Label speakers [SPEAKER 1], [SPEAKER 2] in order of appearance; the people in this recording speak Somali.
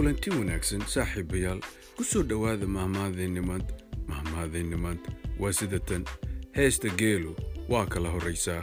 [SPEAKER 1] kulanti wanaagsan saaxiibayaal ku soo dhowaada mahmaadaynimaad mahmaadaynimaad waa sida tan heesta geelu waa kala horraysaa